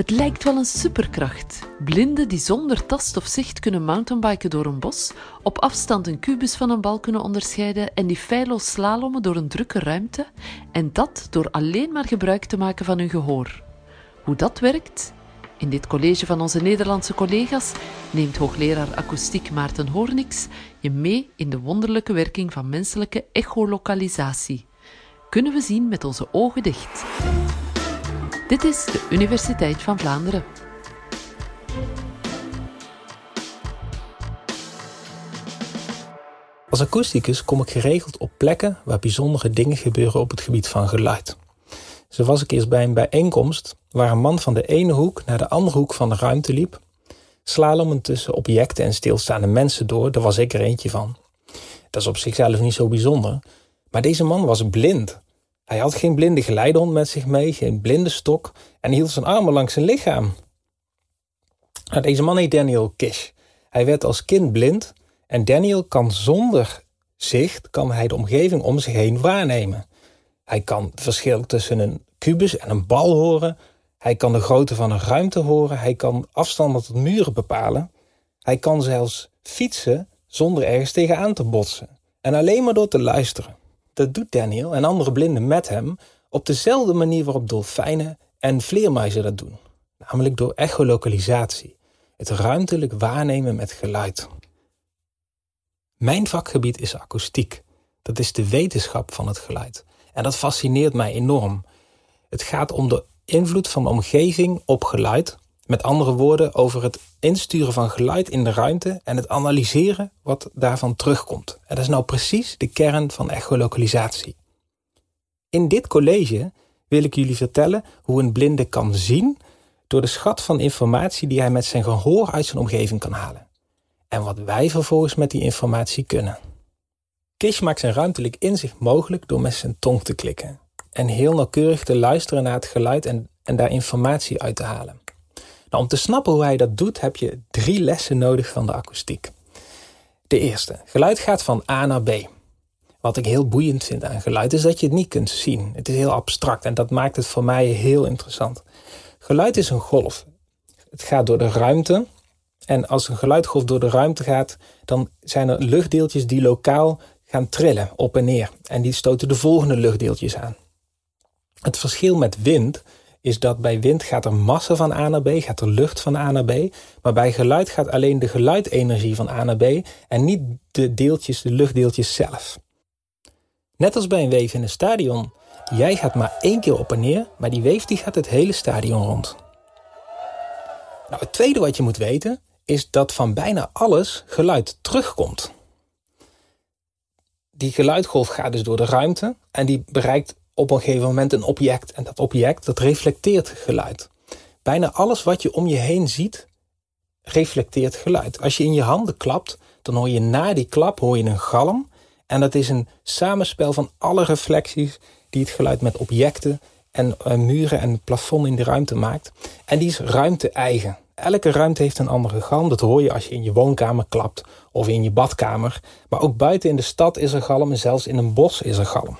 Het lijkt wel een superkracht. Blinden die zonder tast of zicht kunnen mountainbiken door een bos, op afstand een kubus van een bal kunnen onderscheiden en die feilloos slalommen door een drukke ruimte, en dat door alleen maar gebruik te maken van hun gehoor. Hoe dat werkt? In dit college van onze Nederlandse collega's neemt hoogleraar akoestiek Maarten Hoorniks je mee in de wonderlijke werking van menselijke echolokalisatie. Kunnen we zien met onze ogen dicht. Dit is de Universiteit van Vlaanderen. Als akoesticus kom ik geregeld op plekken waar bijzondere dingen gebeuren op het gebied van geluid. Zo was ik eerst bij een bijeenkomst waar een man van de ene hoek naar de andere hoek van de ruimte liep, slalomend tussen objecten en stilstaande mensen door. Daar was ik er eentje van. Dat is op zichzelf niet zo bijzonder, maar deze man was blind. Hij had geen blinde geleidehond met zich mee, geen blinde stok en hield zijn armen langs zijn lichaam. Nou, deze man heet Daniel Kish. Hij werd als kind blind en Daniel kan zonder zicht kan hij de omgeving om zich heen waarnemen. Hij kan het verschil tussen een kubus en een bal horen. Hij kan de grootte van een ruimte horen. Hij kan afstanden tot muren bepalen. Hij kan zelfs fietsen zonder ergens tegenaan te botsen. En alleen maar door te luisteren. Dat doet Daniel en andere blinden met hem op dezelfde manier waarop dolfijnen en vleermuizen dat doen. Namelijk door echolokalisatie. Het ruimtelijk waarnemen met geluid. Mijn vakgebied is akoestiek. Dat is de wetenschap van het geluid. En dat fascineert mij enorm. Het gaat om de invloed van de omgeving op geluid. Met andere woorden, over het insturen van geluid in de ruimte en het analyseren wat daarvan terugkomt. En dat is nou precies de kern van echolokalisatie. In dit college wil ik jullie vertellen hoe een blinde kan zien door de schat van informatie die hij met zijn gehoor uit zijn omgeving kan halen. En wat wij vervolgens met die informatie kunnen. Kish maakt zijn ruimtelijk inzicht mogelijk door met zijn tong te klikken en heel nauwkeurig te luisteren naar het geluid en, en daar informatie uit te halen. Nou, om te snappen hoe hij dat doet, heb je drie lessen nodig van de akoestiek. De eerste, geluid gaat van A naar B. Wat ik heel boeiend vind aan geluid is dat je het niet kunt zien. Het is heel abstract en dat maakt het voor mij heel interessant. Geluid is een golf. Het gaat door de ruimte. En als een geluidgolf door de ruimte gaat, dan zijn er luchtdeeltjes die lokaal gaan trillen op en neer. En die stoten de volgende luchtdeeltjes aan. Het verschil met wind is dat bij wind gaat er massa van A naar B, gaat er lucht van A naar B. Maar bij geluid gaat alleen de geluidenergie van A naar B en niet de deeltjes, de luchtdeeltjes zelf. Net als bij een weef in een stadion. Jij gaat maar één keer op en neer, maar die weef die gaat het hele stadion rond. Nou, het tweede wat je moet weten is dat van bijna alles geluid terugkomt. Die geluidgolf gaat dus door de ruimte en die bereikt op een gegeven moment een object. En dat object dat reflecteert geluid. Bijna alles wat je om je heen ziet, reflecteert geluid. Als je in je handen klapt, dan hoor je na die klap hoor je een galm. En dat is een samenspel van alle reflecties die het geluid met objecten en uh, muren en plafond in de ruimte maakt. En die is ruimte-eigen. Elke ruimte heeft een andere galm. Dat hoor je als je in je woonkamer klapt of in je badkamer. Maar ook buiten in de stad is er galm en zelfs in een bos is er galm.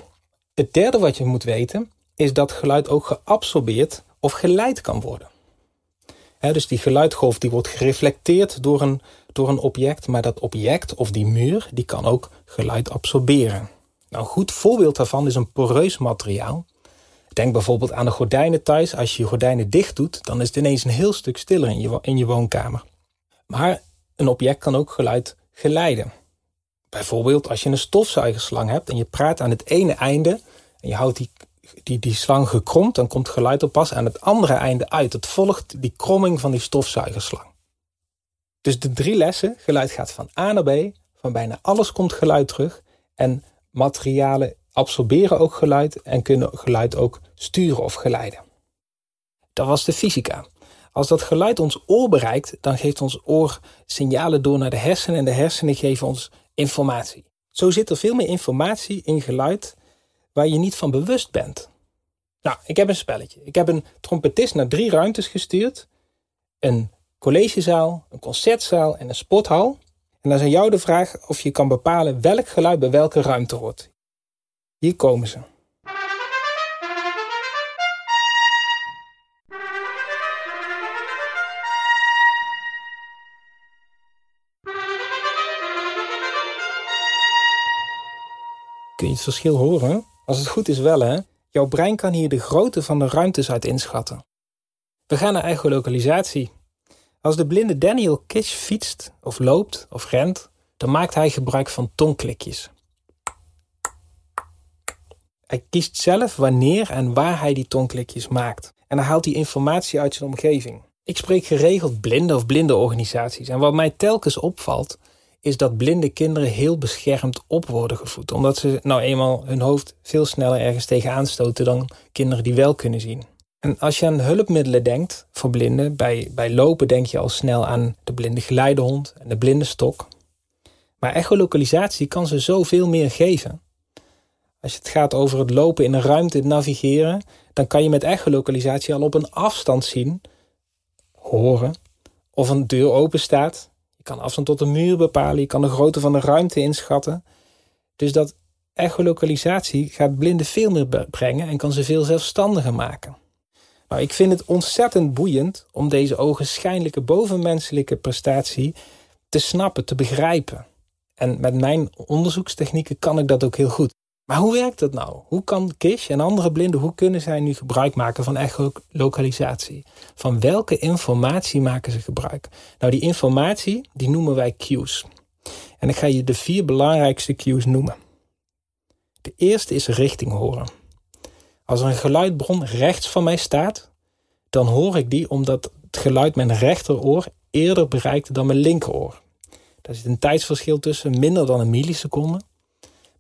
Het derde wat je moet weten is dat geluid ook geabsorbeerd of geleid kan worden. dus die geluidgolf die wordt gereflecteerd door een, door een object, maar dat object of die muur die kan ook geluid absorberen. Nou, een goed voorbeeld daarvan is een poreus materiaal. Denk bijvoorbeeld aan de gordijnen thuis. Als je je gordijnen dicht doet, dan is het ineens een heel stuk stiller in je, in je woonkamer. Maar een object kan ook geluid geleiden. Bijvoorbeeld als je een stofzuigerslang hebt en je praat aan het ene einde en je houdt die, die, die slang gekromd, dan komt geluid op pas aan het andere einde uit. Het volgt die kromming van die stofzuigerslang. Dus de drie lessen, geluid gaat van A naar B, van bijna alles komt geluid terug en materialen absorberen ook geluid en kunnen geluid ook sturen of geleiden. Dat was de fysica. Als dat geluid ons oor bereikt, dan geeft ons oor signalen door naar de hersenen en de hersenen geven ons informatie. Zo zit er veel meer informatie in geluid waar je niet van bewust bent. Nou, ik heb een spelletje. Ik heb een trompetist naar drie ruimtes gestuurd. Een collegezaal, een concertzaal en een sporthal. En dan is aan jou de vraag of je kan bepalen welk geluid bij welke ruimte hoort. Hier komen ze. Kun je het verschil horen? Als het goed is wel hè. Jouw brein kan hier de grootte van de ruimtes uit inschatten. We gaan naar echolocalisatie. Als de blinde Daniel Kish fietst, of loopt, of rent, dan maakt hij gebruik van tongklikjes. Hij kiest zelf wanneer en waar hij die tongklikjes maakt. En dan haalt hij informatie uit zijn omgeving. Ik spreek geregeld blinde of blinde organisaties. En wat mij telkens opvalt, is dat blinde kinderen heel beschermd op worden gevoed. Omdat ze nou eenmaal hun hoofd veel sneller ergens tegenaan stoten dan kinderen die wel kunnen zien. En als je aan hulpmiddelen denkt voor blinden, bij, bij lopen denk je al snel aan de blinde geleidehond en de blinde stok. Maar echolocalisatie kan ze zoveel meer geven. Als het gaat over het lopen in een ruimte, het navigeren, dan kan je met echolocalisatie al op een afstand zien, horen, of een deur open staat. Kan afstand tot een muur bepalen, je kan de grootte van de ruimte inschatten. Dus dat echolocalisatie gaat blinden veel meer brengen en kan ze veel zelfstandiger maken. Nou, ik vind het ontzettend boeiend om deze ogenschijnlijke bovenmenselijke prestatie te snappen, te begrijpen. En met mijn onderzoekstechnieken kan ik dat ook heel goed. Maar hoe werkt dat nou? Hoe kan Kish en andere blinden, hoe kunnen zij nu gebruik maken van echolocalisatie? Van welke informatie maken ze gebruik? Nou, die informatie, die noemen wij cues. En ik ga je de vier belangrijkste cues noemen. De eerste is richting horen. Als er een geluidbron rechts van mij staat, dan hoor ik die omdat het geluid mijn rechteroor eerder bereikt dan mijn linkeroor. Daar zit een tijdsverschil tussen, minder dan een milliseconde.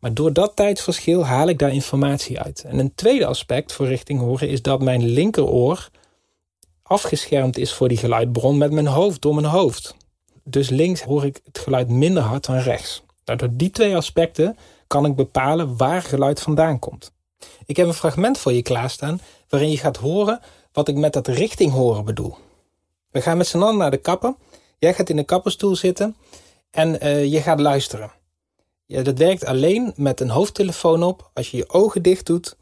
Maar door dat tijdsverschil haal ik daar informatie uit. En een tweede aspect voor richting horen is dat mijn linkeroor afgeschermd is voor die geluidbron met mijn hoofd, door mijn hoofd. Dus links hoor ik het geluid minder hard dan rechts. Nou, door die twee aspecten kan ik bepalen waar geluid vandaan komt. Ik heb een fragment voor je klaarstaan waarin je gaat horen wat ik met dat richting horen bedoel. We gaan met z'n allen naar de kapper. Jij gaat in de kapperstoel zitten en uh, je gaat luisteren. Ja, dat werkt alleen met een hoofdtelefoon op als je je ogen dicht doet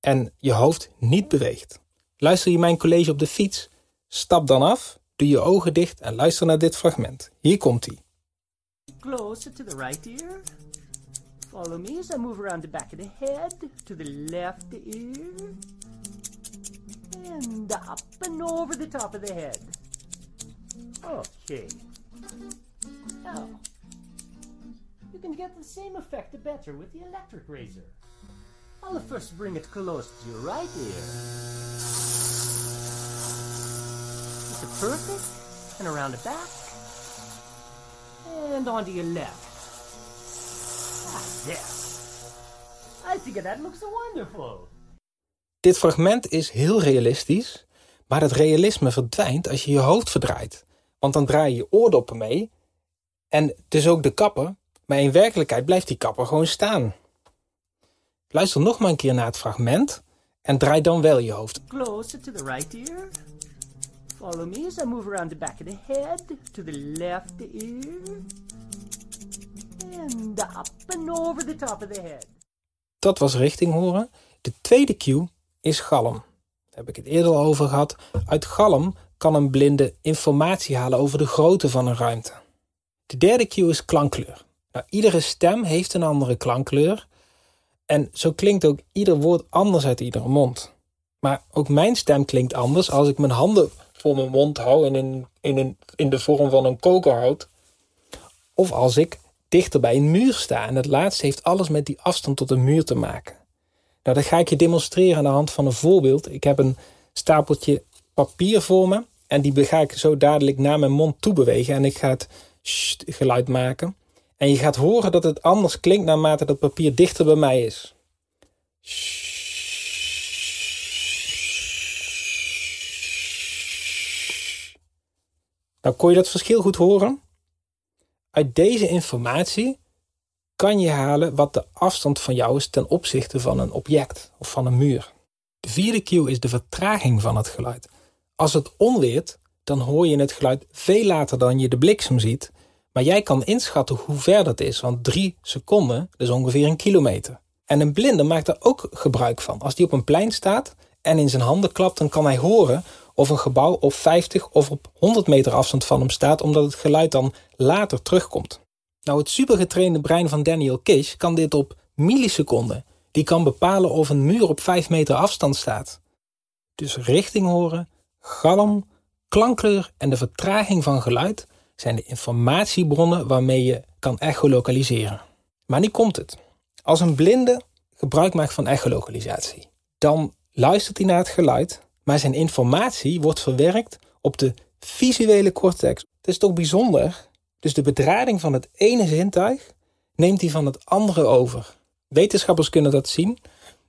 en je hoofd niet beweegt. Luister je mijn college op de fiets? Stap dan af, doe je ogen dicht en luister naar dit fragment. Hier komt hij. Closer to the right ear. Follow me as I move around the back of the head to the left ear. And up and over the top of the head. Okay. Now, can get the same effect better with the electric razor. I'll first bring it close to your right ear. Is it perfect? And around the back. And onto your left. Yes. I think that looks wonderful. Dit fragment is heel realistisch, maar het realisme verdwijnt als je je hoofd verdraait. Want dan draai je je oordoppen mee en dus ook de kapper, maar in werkelijkheid blijft die kapper gewoon staan. Luister nog maar een keer naar het fragment en draai dan wel je hoofd. Closer to the right ear. Follow me as I move around the back of the head to the left ear. And up and over the top of the head. Dat was richting horen. De tweede cue is galm. Daar heb ik het eerder al over gehad. Uit galm kan een blinde informatie halen over de grootte van een ruimte. De derde cue is klankkleur. Nou, iedere stem heeft een andere klankkleur. En zo klinkt ook ieder woord anders uit iedere mond. Maar ook mijn stem klinkt anders als ik mijn handen voor mijn mond hou en in, in, in, in de vorm van een koker houd. Of als ik dichter bij een muur sta. En het laatste heeft alles met die afstand tot een muur te maken. Nou, dat ga ik je demonstreren aan de hand van een voorbeeld. Ik heb een stapeltje papier voor me. En die ga ik zo dadelijk naar mijn mond toe bewegen. En ik ga het geluid maken. En je gaat horen dat het anders klinkt naarmate dat papier dichter bij mij is. Nou, kon je dat verschil goed horen? Uit deze informatie kan je halen wat de afstand van jou is ten opzichte van een object of van een muur. De vierde cue is de vertraging van het geluid. Als het onweert, dan hoor je het geluid veel later dan je de bliksem ziet, maar jij kan inschatten hoe ver dat is, want drie seconden is ongeveer een kilometer. En een blinde maakt er ook gebruik van. Als die op een plein staat en in zijn handen klapt, dan kan hij horen of een gebouw op 50 of op 100 meter afstand van hem staat, omdat het geluid dan later terugkomt. Nou, het supergetrainde brein van Daniel Kish kan dit op milliseconden. Die kan bepalen of een muur op 5 meter afstand staat. Dus richting horen, galm, klankkleur en de vertraging van geluid zijn de informatiebronnen waarmee je kan echolokaliseren. Maar nu komt het. Als een blinde gebruik maakt van echolokalisatie, dan luistert hij naar het geluid, maar zijn informatie wordt verwerkt op de visuele cortex. Het is toch bijzonder? Dus de bedrading van het ene zintuig neemt hij van het andere over. Wetenschappers kunnen dat zien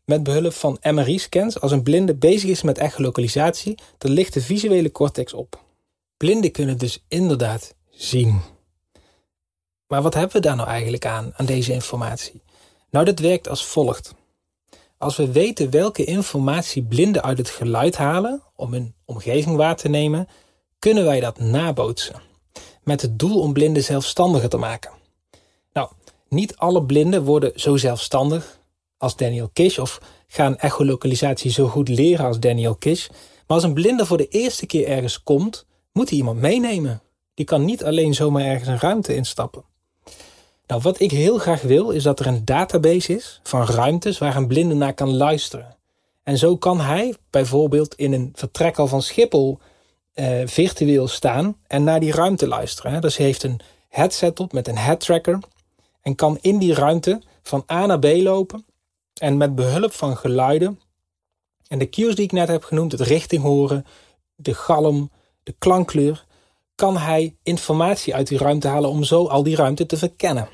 met behulp van MRI-scans. Als een blinde bezig is met echolokalisatie, dan ligt de visuele cortex op. Blinden kunnen dus inderdaad zien. Maar wat hebben we daar nou eigenlijk aan, aan deze informatie? Nou, dat werkt als volgt. Als we weten welke informatie blinden uit het geluid halen om hun omgeving waar te nemen, kunnen wij dat nabootsen. Met het doel om blinden zelfstandiger te maken. Nou, niet alle blinden worden zo zelfstandig als Daniel Kish of gaan echolokalisatie zo goed leren als Daniel Kish. Maar als een blinde voor de eerste keer ergens komt, moet hij iemand meenemen. Die kan niet alleen zomaar ergens een ruimte instappen. Nou, wat ik heel graag wil, is dat er een database is van ruimtes waar een blinde naar kan luisteren. En zo kan hij bijvoorbeeld in een vertrekhal van Schiphol eh, virtueel staan en naar die ruimte luisteren. Hè. Dus hij heeft een headset op met een head tracker en kan in die ruimte van A naar B lopen en met behulp van geluiden en de cues die ik net heb genoemd, het richting horen, de galm, de klankkleur, kan hij informatie uit die ruimte halen om zo al die ruimte te verkennen.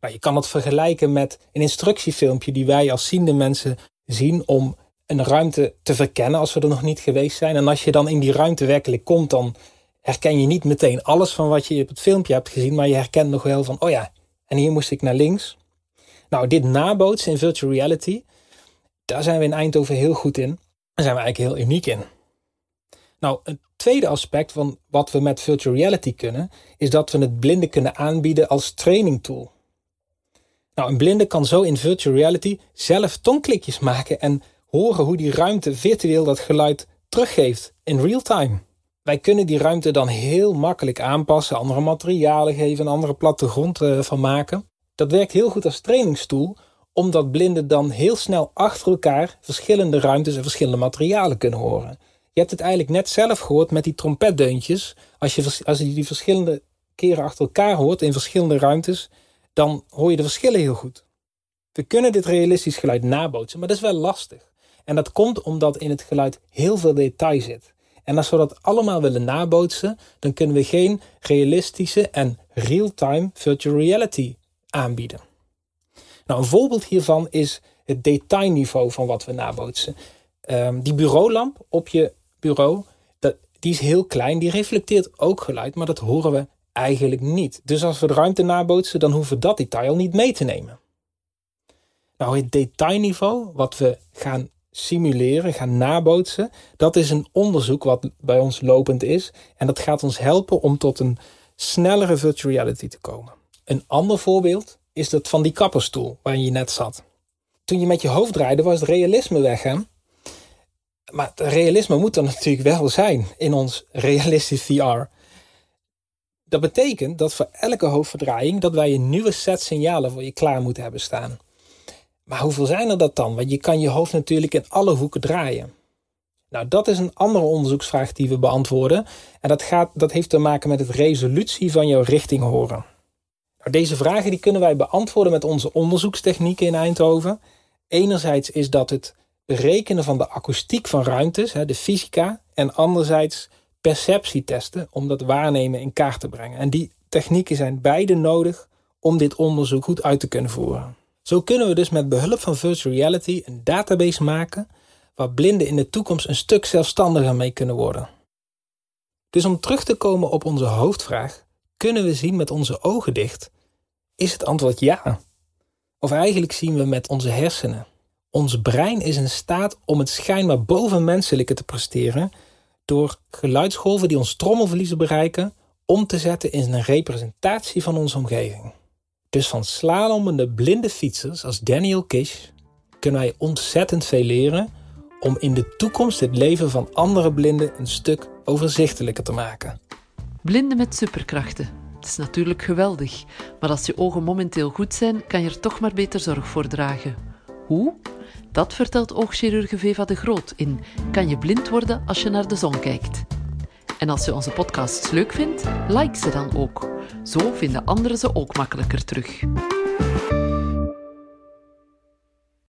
Nou, je kan het vergelijken met een instructiefilmpje die wij als ziende mensen zien om een ruimte te verkennen als we er nog niet geweest zijn. En als je dan in die ruimte werkelijk komt, dan herken je niet meteen alles van wat je op het filmpje hebt gezien, maar je herkent nog wel van, oh ja, en hier moest ik naar links. Nou, dit nabootsen in virtual reality, daar zijn we in Eindhoven heel goed in. Daar zijn we eigenlijk heel uniek in. Nou, het tweede aspect van wat we met virtual reality kunnen, is dat we het blinden kunnen aanbieden als training tool. Nou, een blinde kan zo in virtual reality zelf tongklikjes maken en horen hoe die ruimte virtueel dat geluid teruggeeft in real time. Wij kunnen die ruimte dan heel makkelijk aanpassen, andere materialen geven, een andere plattegrond uh, van maken. Dat werkt heel goed als trainingstool, omdat blinden dan heel snel achter elkaar verschillende ruimtes en verschillende materialen kunnen horen. Je hebt het eigenlijk net zelf gehoord met die trompetdeuntjes. Als je, als je die verschillende keren achter elkaar hoort in verschillende ruimtes, dan hoor je de verschillen heel goed. We kunnen dit realistisch geluid nabootsen, maar dat is wel lastig. En dat komt omdat in het geluid heel veel detail zit. En als we dat allemaal willen nabootsen, dan kunnen we geen realistische en real-time virtual reality aanbieden. Nou, een voorbeeld hiervan is het detailniveau van wat we nabootsen. Um, die bureaulamp op je bureau, dat, die is heel klein, die reflecteert ook geluid, maar dat horen we eigenlijk niet. Dus als we de ruimte nabootsen, dan hoeven we dat detail niet mee te nemen. Nou, het detailniveau wat we gaan simuleren, gaan nabootsen, dat is een onderzoek wat bij ons lopend is. En dat gaat ons helpen om tot een snellere virtual reality te komen. Een ander voorbeeld is dat van die kapperstoel waarin je net zat. Toen je met je hoofd draaide, was het realisme weg, hè? Maar realisme moet er natuurlijk wel zijn in ons realistisch VR. Dat betekent dat voor elke hoofdverdraaiing dat wij een nieuwe set signalen voor je klaar moeten hebben staan. Maar hoeveel zijn er dat dan? Want je kan je hoofd natuurlijk in alle hoeken draaien. Nou, dat is een andere onderzoeksvraag die we beantwoorden. En dat, gaat, dat heeft te maken met het resolutie van jouw richting horen. Nou, deze vragen die kunnen wij beantwoorden met onze onderzoekstechnieken in Eindhoven. Enerzijds is dat het berekenen van de akoestiek van ruimtes, de fysica. En anderzijds perceptietesten om dat waarnemen in kaart te brengen. En die technieken zijn beide nodig om dit onderzoek goed uit te kunnen voeren. Zo kunnen we dus met behulp van virtual reality een database maken waar blinden in de toekomst een stuk zelfstandiger mee kunnen worden. Dus om terug te komen op onze hoofdvraag, kunnen we zien met onze ogen dicht? Is het antwoord ja? Of eigenlijk zien we met onze hersenen. Ons brein is in staat om het schijnbaar bovenmenselijke te presteren door geluidsgolven die ons trommelverliezen bereiken om te zetten in een representatie van onze omgeving. Dus van slalommende blinde fietsers als Daniel Kish kunnen wij ontzettend veel leren om in de toekomst het leven van andere blinden een stuk overzichtelijker te maken. Blinden met superkrachten. Het is natuurlijk geweldig, maar als je ogen momenteel goed zijn, kan je er toch maar beter zorg voor dragen. Hoe? Dat vertelt oogchirurg Veva de Groot in Kan je blind worden als je naar de zon kijkt? En als je onze podcasts leuk vindt, like ze dan ook. Zo vinden anderen ze ook makkelijker terug.